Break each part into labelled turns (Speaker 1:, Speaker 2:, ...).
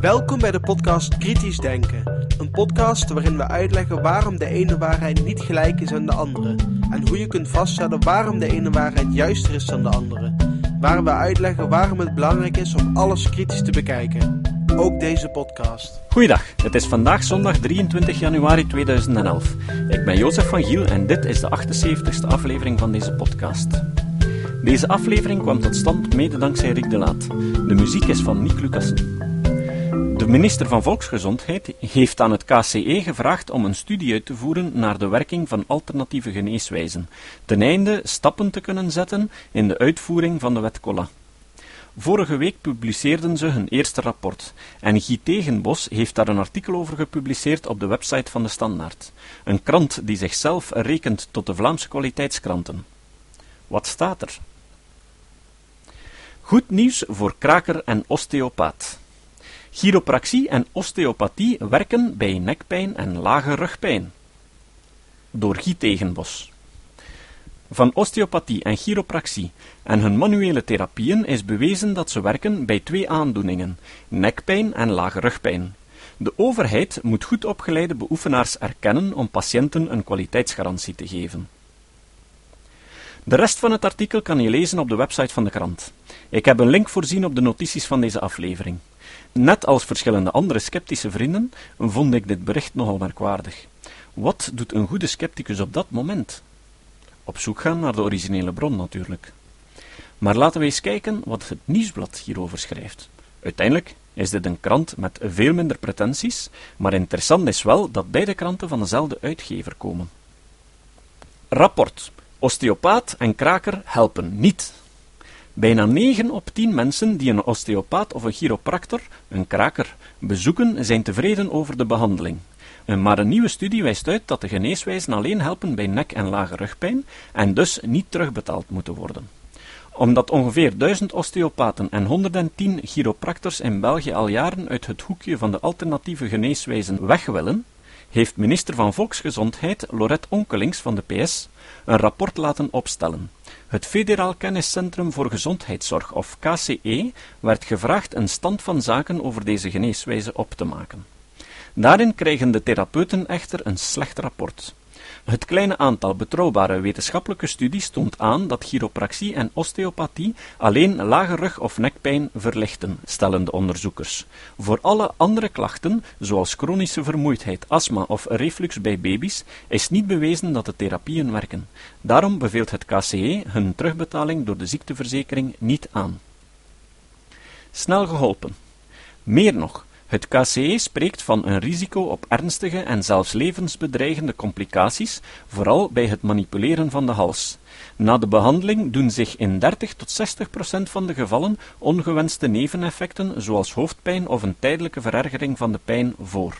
Speaker 1: Welkom bij de podcast Kritisch Denken. Een podcast waarin we uitleggen waarom de ene waarheid niet gelijk is aan de andere. En hoe je kunt vaststellen waarom de ene waarheid juister is dan de andere. Waar we uitleggen waarom het belangrijk is om alles kritisch te bekijken. Ook deze podcast.
Speaker 2: Goeiedag, het is vandaag zondag 23 januari 2011. Ik ben Jozef van Giel en dit is de 78ste aflevering van deze podcast. Deze aflevering kwam tot stand mede dankzij Rick de Laat. De muziek is van Nick Lucassen. De minister van Volksgezondheid heeft aan het KCE gevraagd om een studie uit te voeren naar de werking van alternatieve geneeswijzen, ten einde stappen te kunnen zetten in de uitvoering van de wet Colla. Vorige week publiceerden ze hun eerste rapport en Guy Tegenbos heeft daar een artikel over gepubliceerd op de website van de Standaard, een krant die zichzelf rekent tot de Vlaamse kwaliteitskranten. Wat staat er? Goed nieuws voor kraker en osteopaat. Chiropractie en osteopathie werken bij nekpijn en lage rugpijn. Door Guy Tegenbos. Van osteopathie en chiropractie en hun manuele therapieën is bewezen dat ze werken bij twee aandoeningen: nekpijn en lage rugpijn. De overheid moet goed opgeleide beoefenaars erkennen om patiënten een kwaliteitsgarantie te geven. De rest van het artikel kan je lezen op de website van de krant. Ik heb een link voorzien op de notities van deze aflevering. Net als verschillende andere sceptische vrienden vond ik dit bericht nogal merkwaardig. Wat doet een goede scepticus op dat moment? Op zoek gaan naar de originele bron natuurlijk. Maar laten we eens kijken wat het nieuwsblad hierover schrijft. Uiteindelijk is dit een krant met veel minder pretenties, maar interessant is wel dat beide kranten van dezelfde uitgever komen. Rapport. Osteopaat en kraker helpen niet. Bijna 9 op 10 mensen die een osteopaat of een chiropractor, een kraker, bezoeken, zijn tevreden over de behandeling. Maar een nieuwe studie wijst uit dat de geneeswijzen alleen helpen bij nek- en lage rugpijn en dus niet terugbetaald moeten worden. Omdat ongeveer 1000 osteopaten en 110 chiropractors in België al jaren uit het hoekje van de alternatieve geneeswijzen weg willen, heeft minister van Volksgezondheid Lorette Onkelings van de PS een rapport laten opstellen. Het Federaal Kenniscentrum voor Gezondheidszorg, of KCE, werd gevraagd een stand van zaken over deze geneeswijze op te maken. Daarin krijgen de therapeuten echter een slecht rapport. Het kleine aantal betrouwbare wetenschappelijke studies toont aan dat chiropractie en osteopathie alleen lage rug- of nekpijn verlichten, stellen de onderzoekers. Voor alle andere klachten, zoals chronische vermoeidheid, astma of reflux bij baby's, is niet bewezen dat de therapieën werken. Daarom beveelt het KCE hun terugbetaling door de ziekteverzekering niet aan. Snel geholpen. Meer nog, het KCE spreekt van een risico op ernstige en zelfs levensbedreigende complicaties, vooral bij het manipuleren van de hals. Na de behandeling doen zich in 30 tot 60 procent van de gevallen ongewenste neveneffecten, zoals hoofdpijn of een tijdelijke verergering van de pijn, voor.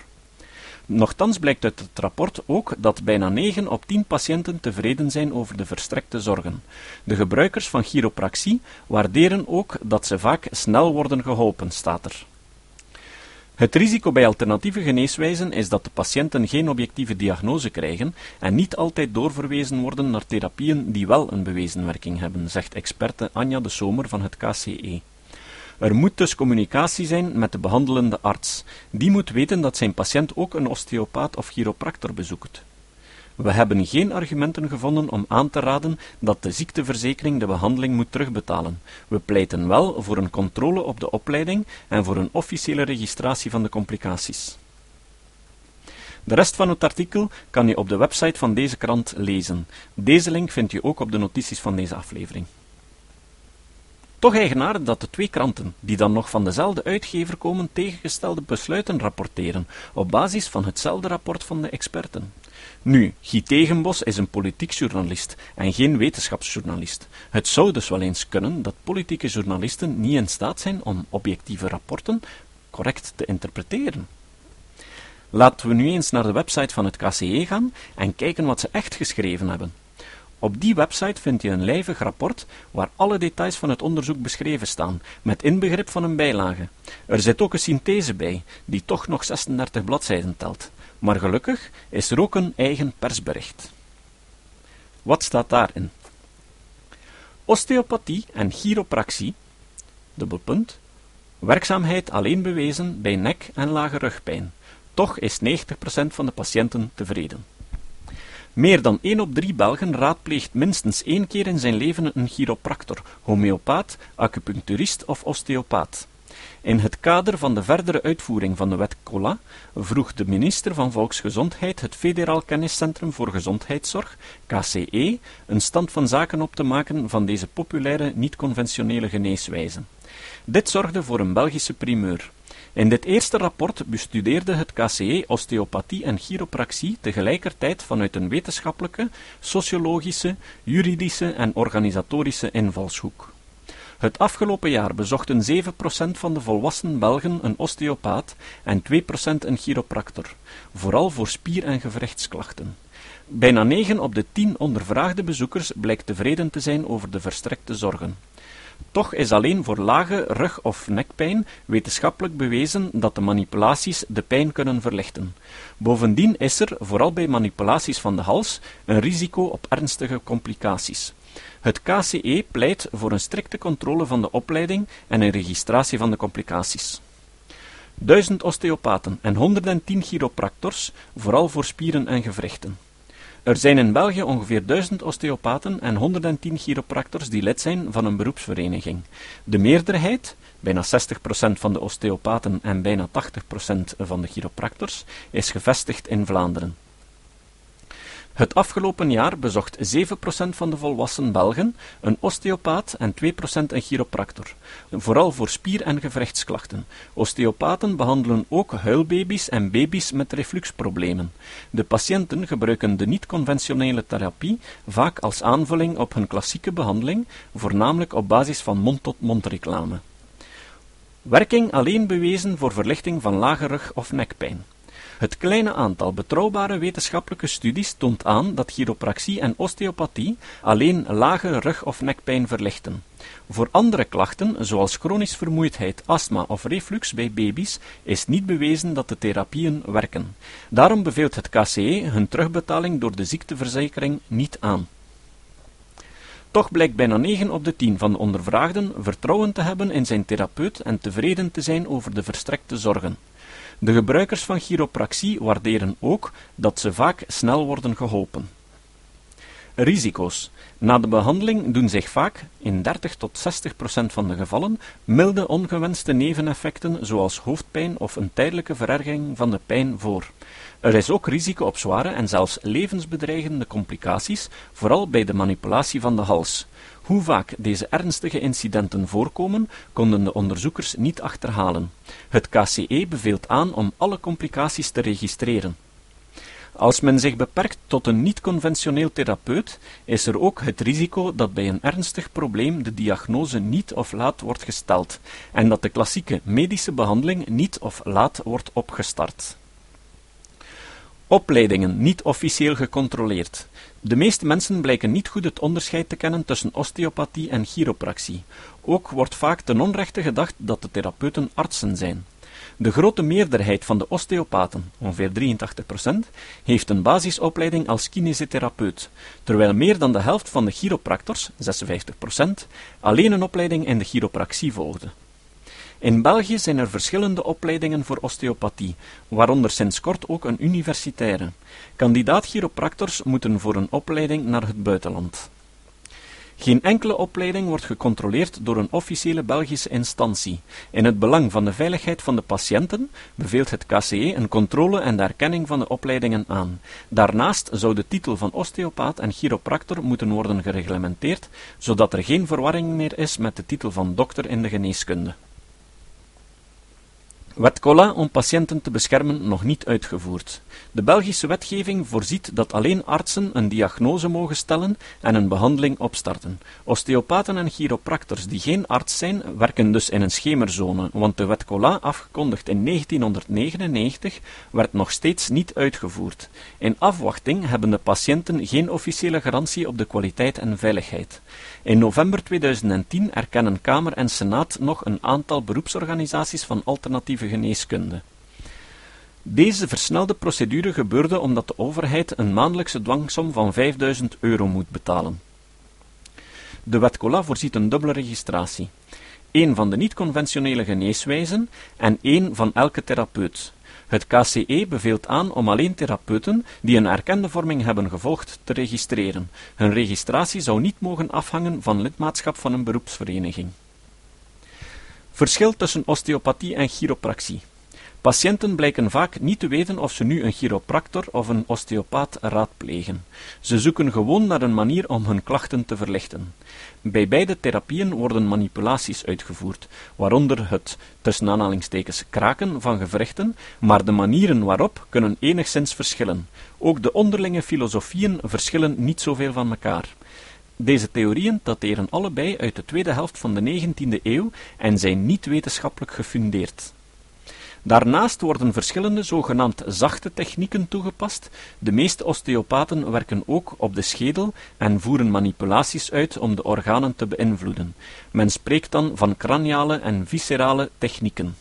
Speaker 2: Nochtans blijkt uit het rapport ook dat bijna 9 op 10 patiënten tevreden zijn over de verstrekte zorgen. De gebruikers van chiropractie waarderen ook dat ze vaak snel worden geholpen, staat er. Het risico bij alternatieve geneeswijzen is dat de patiënten geen objectieve diagnose krijgen en niet altijd doorverwezen worden naar therapieën die wel een bewezen werking hebben, zegt experte Anja de Somer van het KCE. Er moet dus communicatie zijn met de behandelende arts. Die moet weten dat zijn patiënt ook een osteopaat of chiropractor bezoekt. We hebben geen argumenten gevonden om aan te raden dat de ziekteverzekering de behandeling moet terugbetalen. We pleiten wel voor een controle op de opleiding en voor een officiële registratie van de complicaties. De rest van het artikel kan je op de website van deze krant lezen. Deze link vind je ook op de notities van deze aflevering. Toch eigenaardig dat de twee kranten, die dan nog van dezelfde uitgever komen, tegengestelde besluiten rapporteren, op basis van hetzelfde rapport van de experten. Nu, Guy Tegenbos is een politiek journalist en geen wetenschapsjournalist. Het zou dus wel eens kunnen dat politieke journalisten niet in staat zijn om objectieve rapporten correct te interpreteren. Laten we nu eens naar de website van het KCE gaan en kijken wat ze echt geschreven hebben. Op die website vind je een lijvig rapport waar alle details van het onderzoek beschreven staan, met inbegrip van een bijlage. Er zit ook een synthese bij, die toch nog 36 bladzijden telt. Maar gelukkig is er ook een eigen persbericht. Wat staat daarin? Osteopathie en chiropractie, dubbelpunt, Werkzaamheid alleen bewezen bij nek- en lage rugpijn. Toch is 90% van de patiënten tevreden. Meer dan 1 op 3 Belgen raadpleegt minstens één keer in zijn leven een chiropractor, homeopaat, acupuncturist of osteopaat. In het kader van de verdere uitvoering van de wet COLA vroeg de minister van Volksgezondheid het Federaal Kenniscentrum voor Gezondheidszorg, KCE, een stand van zaken op te maken van deze populaire niet-conventionele geneeswijze. Dit zorgde voor een Belgische primeur. In dit eerste rapport bestudeerde het KCE osteopathie en chiropraxie tegelijkertijd vanuit een wetenschappelijke, sociologische, juridische en organisatorische invalshoek. Het afgelopen jaar bezochten 7% van de volwassen Belgen een osteopaat en 2% een chiropractor, vooral voor spier- en gewrichtsklachten. Bijna 9 op de 10 ondervraagde bezoekers blijkt tevreden te zijn over de verstrekte zorgen. Toch is alleen voor lage rug- of nekpijn wetenschappelijk bewezen dat de manipulaties de pijn kunnen verlichten. Bovendien is er, vooral bij manipulaties van de hals, een risico op ernstige complicaties. Het KCE pleit voor een strikte controle van de opleiding en een registratie van de complicaties. Duizend osteopaten en 110 chiropractors, vooral voor spieren en gewrichten. Er zijn in België ongeveer 1000 osteopaten en 110 chiropractors die lid zijn van een beroepsvereniging. De meerderheid, bijna 60% van de osteopaten en bijna 80% van de chiropractors, is gevestigd in Vlaanderen. Het afgelopen jaar bezocht 7% van de volwassen Belgen een osteopaat en 2% een chiropractor, vooral voor spier- en gewrichtsklachten. Osteopaten behandelen ook huilbaby's en baby's met refluxproblemen. De patiënten gebruiken de niet-conventionele therapie vaak als aanvulling op hun klassieke behandeling, voornamelijk op basis van mond-tot-mond reclame. Werking alleen bewezen voor verlichting van lage rug- of nekpijn. Het kleine aantal betrouwbare wetenschappelijke studies toont aan dat chiropraxie en osteopathie alleen lage rug- of nekpijn verlichten. Voor andere klachten, zoals chronisch vermoeidheid, astma of reflux bij baby's, is niet bewezen dat de therapieën werken. Daarom beveelt het KCE hun terugbetaling door de ziekteverzekering niet aan. Toch blijkt bijna 9 op de 10 van de ondervraagden vertrouwen te hebben in zijn therapeut en tevreden te zijn over de verstrekte zorgen. De gebruikers van chiropraxie waarderen ook dat ze vaak snel worden geholpen. Risico's. Na de behandeling doen zich vaak, in 30 tot 60 procent van de gevallen, milde ongewenste neveneffecten zoals hoofdpijn of een tijdelijke verergering van de pijn voor. Er is ook risico op zware en zelfs levensbedreigende complicaties, vooral bij de manipulatie van de hals. Hoe vaak deze ernstige incidenten voorkomen, konden de onderzoekers niet achterhalen. Het KCE beveelt aan om alle complicaties te registreren. Als men zich beperkt tot een niet-conventioneel therapeut, is er ook het risico dat bij een ernstig probleem de diagnose niet of laat wordt gesteld en dat de klassieke medische behandeling niet of laat wordt opgestart. Opleidingen niet officieel gecontroleerd. De meeste mensen blijken niet goed het onderscheid te kennen tussen osteopathie en chiropraxie. Ook wordt vaak ten onrechte gedacht dat de therapeuten artsen zijn. De grote meerderheid van de osteopaten, ongeveer 83%, heeft een basisopleiding als kinesitherapeut, terwijl meer dan de helft van de chiropractors, 56%, alleen een opleiding in de chiropraxie volgde. In België zijn er verschillende opleidingen voor osteopathie, waaronder sinds kort ook een universitaire. Kandidaat-chiropractors moeten voor een opleiding naar het buitenland. Geen enkele opleiding wordt gecontroleerd door een officiële Belgische instantie. In het belang van de veiligheid van de patiënten beveelt het KCE een controle en de erkenning van de opleidingen aan. Daarnaast zou de titel van osteopaat en chiropractor moeten worden gereglementeerd, zodat er geen verwarring meer is met de titel van dokter in de geneeskunde. Wet om patiënten te beschermen nog niet uitgevoerd. De Belgische wetgeving voorziet dat alleen artsen een diagnose mogen stellen en een behandeling opstarten. Osteopaten en chiropractors die geen arts zijn, werken dus in een schemerzone, want de wet Cola, afgekondigd in 1999, werd nog steeds niet uitgevoerd. In afwachting hebben de patiënten geen officiële garantie op de kwaliteit en veiligheid. In november 2010 erkennen Kamer en Senaat nog een aantal beroepsorganisaties van alternatieve geneeskunde. Deze versnelde procedure gebeurde omdat de overheid een maandelijkse dwangsom van 5000 euro moet betalen. De wet Cola voorziet een dubbele registratie. één van de niet-conventionele geneeswijzen en één van elke therapeut. Het KCE beveelt aan om alleen therapeuten die een erkende vorming hebben gevolgd te registreren. Hun registratie zou niet mogen afhangen van lidmaatschap van een beroepsvereniging. Verschil tussen osteopathie en chiropractie. Patiënten blijken vaak niet te weten of ze nu een chiropractor of een osteopaat raadplegen. Ze zoeken gewoon naar een manier om hun klachten te verlichten. Bij beide therapieën worden manipulaties uitgevoerd, waaronder het tussen aanhalingstekens kraken van gewrichten, maar de manieren waarop kunnen enigszins verschillen. Ook de onderlinge filosofieën verschillen niet zoveel van elkaar. Deze theorieën dateren allebei uit de tweede helft van de 19e eeuw en zijn niet wetenschappelijk gefundeerd. Daarnaast worden verschillende zogenaamd zachte technieken toegepast. De meeste osteopaten werken ook op de schedel en voeren manipulaties uit om de organen te beïnvloeden. Men spreekt dan van craniale en viscerale technieken.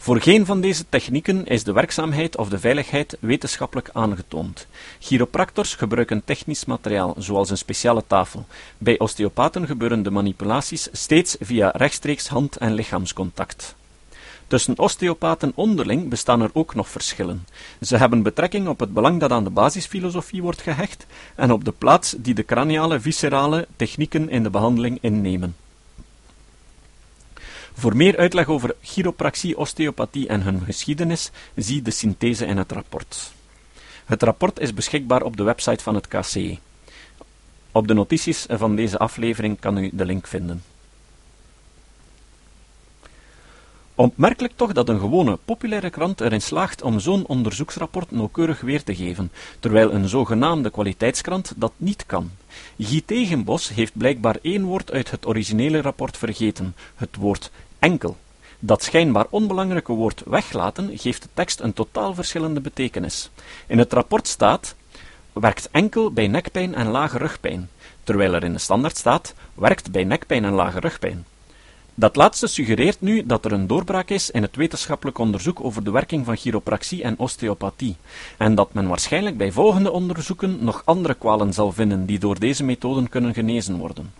Speaker 2: Voor geen van deze technieken is de werkzaamheid of de veiligheid wetenschappelijk aangetoond. Chiropractors gebruiken technisch materiaal, zoals een speciale tafel. Bij osteopaten gebeuren de manipulaties steeds via rechtstreeks hand- en lichaamscontact. Tussen osteopaten onderling bestaan er ook nog verschillen. Ze hebben betrekking op het belang dat aan de basisfilosofie wordt gehecht en op de plaats die de craniale viscerale technieken in de behandeling innemen. Voor meer uitleg over chiropractie, osteopathie en hun geschiedenis, zie de synthese in het rapport. Het rapport is beschikbaar op de website van het KCE. Op de notities van deze aflevering kan u de link vinden. Opmerkelijk toch dat een gewone, populaire krant erin slaagt om zo'n onderzoeksrapport nauwkeurig weer te geven, terwijl een zogenaamde kwaliteitskrant dat niet kan. Guy Tegenbos heeft blijkbaar één woord uit het originele rapport vergeten, het woord enkel. Dat schijnbaar onbelangrijke woord weglaten geeft de tekst een totaal verschillende betekenis. In het rapport staat werkt enkel bij nekpijn en lage rugpijn, terwijl er in de standaard staat werkt bij nekpijn en lage rugpijn. Dat laatste suggereert nu dat er een doorbraak is in het wetenschappelijk onderzoek over de werking van chiropractie en osteopathie, en dat men waarschijnlijk bij volgende onderzoeken nog andere kwalen zal vinden die door deze methoden kunnen genezen worden.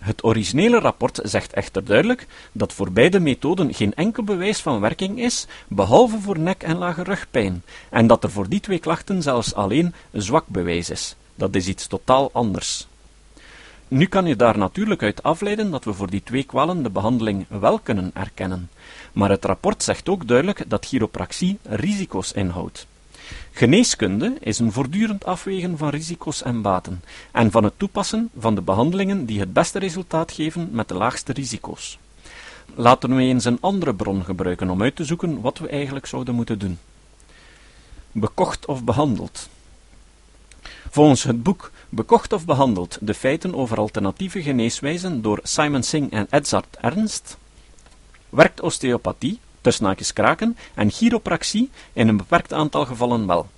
Speaker 2: Het originele rapport zegt echter duidelijk dat voor beide methoden geen enkel bewijs van werking is, behalve voor nek- en lage rugpijn, en dat er voor die twee klachten zelfs alleen zwak bewijs is. Dat is iets totaal anders. Nu kan je daar natuurlijk uit afleiden dat we voor die twee kwalen de behandeling wel kunnen erkennen. Maar het rapport zegt ook duidelijk dat chiropractie risico's inhoudt. Geneeskunde is een voortdurend afwegen van risico's en baten, en van het toepassen van de behandelingen die het beste resultaat geven met de laagste risico's. Laten we eens een andere bron gebruiken om uit te zoeken wat we eigenlijk zouden moeten doen. Bekocht of behandeld. Volgens het boek Bekocht of behandeld: De feiten over alternatieve geneeswijzen door Simon Singh en Edzard Ernst werkt osteopathie, tussen kraken, en chiropractie in een beperkt aantal gevallen wel.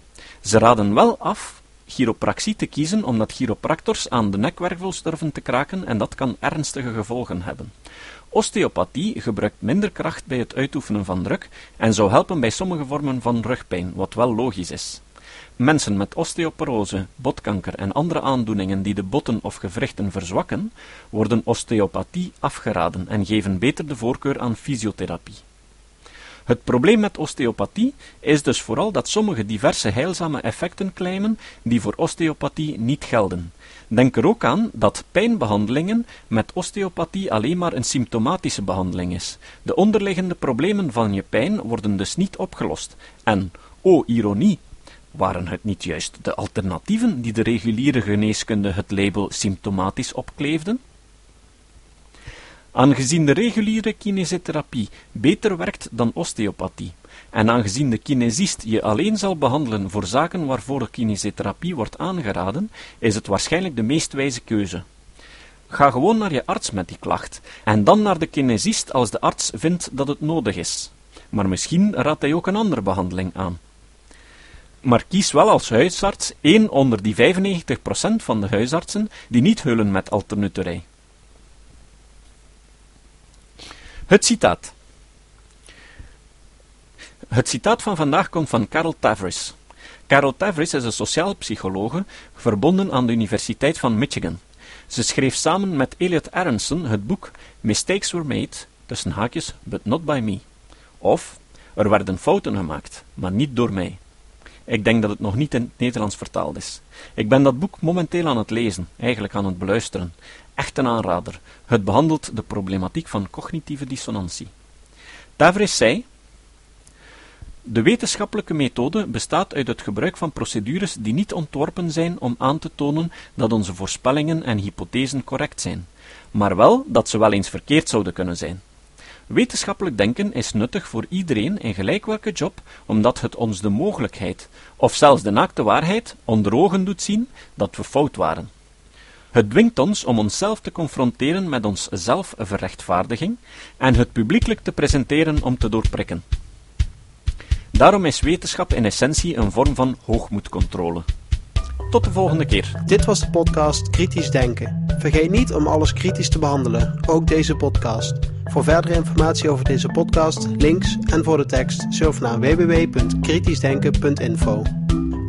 Speaker 2: Ze raden wel af chiropractie te kiezen omdat chiropractors aan de nekwervels durven te kraken en dat kan ernstige gevolgen hebben. Osteopathie gebruikt minder kracht bij het uitoefenen van druk en zou helpen bij sommige vormen van rugpijn, wat wel logisch is. Mensen met osteoporose, botkanker en andere aandoeningen die de botten of gewrichten verzwakken, worden osteopathie afgeraden en geven beter de voorkeur aan fysiotherapie. Het probleem met osteopathie is dus vooral dat sommige diverse heilzame effecten claimen die voor osteopathie niet gelden. Denk er ook aan dat pijnbehandelingen met osteopathie alleen maar een symptomatische behandeling is. De onderliggende problemen van je pijn worden dus niet opgelost. En, o ironie, waren het niet juist de alternatieven die de reguliere geneeskunde het label symptomatisch opkleefden? Aangezien de reguliere kinesiotherapie beter werkt dan osteopathie, en aangezien de kinesist je alleen zal behandelen voor zaken waarvoor de kinesiotherapie wordt aangeraden, is het waarschijnlijk de meest wijze keuze. Ga gewoon naar je arts met die klacht, en dan naar de kinesist als de arts vindt dat het nodig is. Maar misschien raadt hij ook een andere behandeling aan maar kies wel als huisarts één onder die 95% van de huisartsen die niet hullen met alternutterij. Het citaat. Het citaat van vandaag komt van Carol Tavris. Carol Tavris is een sociaal psychologe verbonden aan de Universiteit van Michigan. Ze schreef samen met Elliot Aronson het boek Mistakes Were Made, tussen haakjes, but not by me. Of Er werden fouten gemaakt, maar niet door mij. Ik denk dat het nog niet in het Nederlands vertaald is. Ik ben dat boek momenteel aan het lezen, eigenlijk aan het beluisteren. Echt een aanrader. Het behandelt de problematiek van cognitieve dissonantie. Tavris zei: De wetenschappelijke methode bestaat uit het gebruik van procedures die niet ontworpen zijn om aan te tonen dat onze voorspellingen en hypothesen correct zijn, maar wel dat ze wel eens verkeerd zouden kunnen zijn. Wetenschappelijk denken is nuttig voor iedereen in gelijk welke job, omdat het ons de mogelijkheid, of zelfs de naakte waarheid, onder ogen doet zien dat we fout waren. Het dwingt ons om onszelf te confronteren met ons zelfverrechtvaardiging en het publiekelijk te presenteren om te doorprikken. Daarom is wetenschap in essentie een vorm van hoogmoedcontrole. Tot de volgende keer.
Speaker 1: Dit was de podcast Kritisch Denken. Vergeet niet om alles kritisch te behandelen, ook deze podcast. Voor verdere informatie over deze podcast, links en voor de tekst, surf naar www.kritischdenken.info.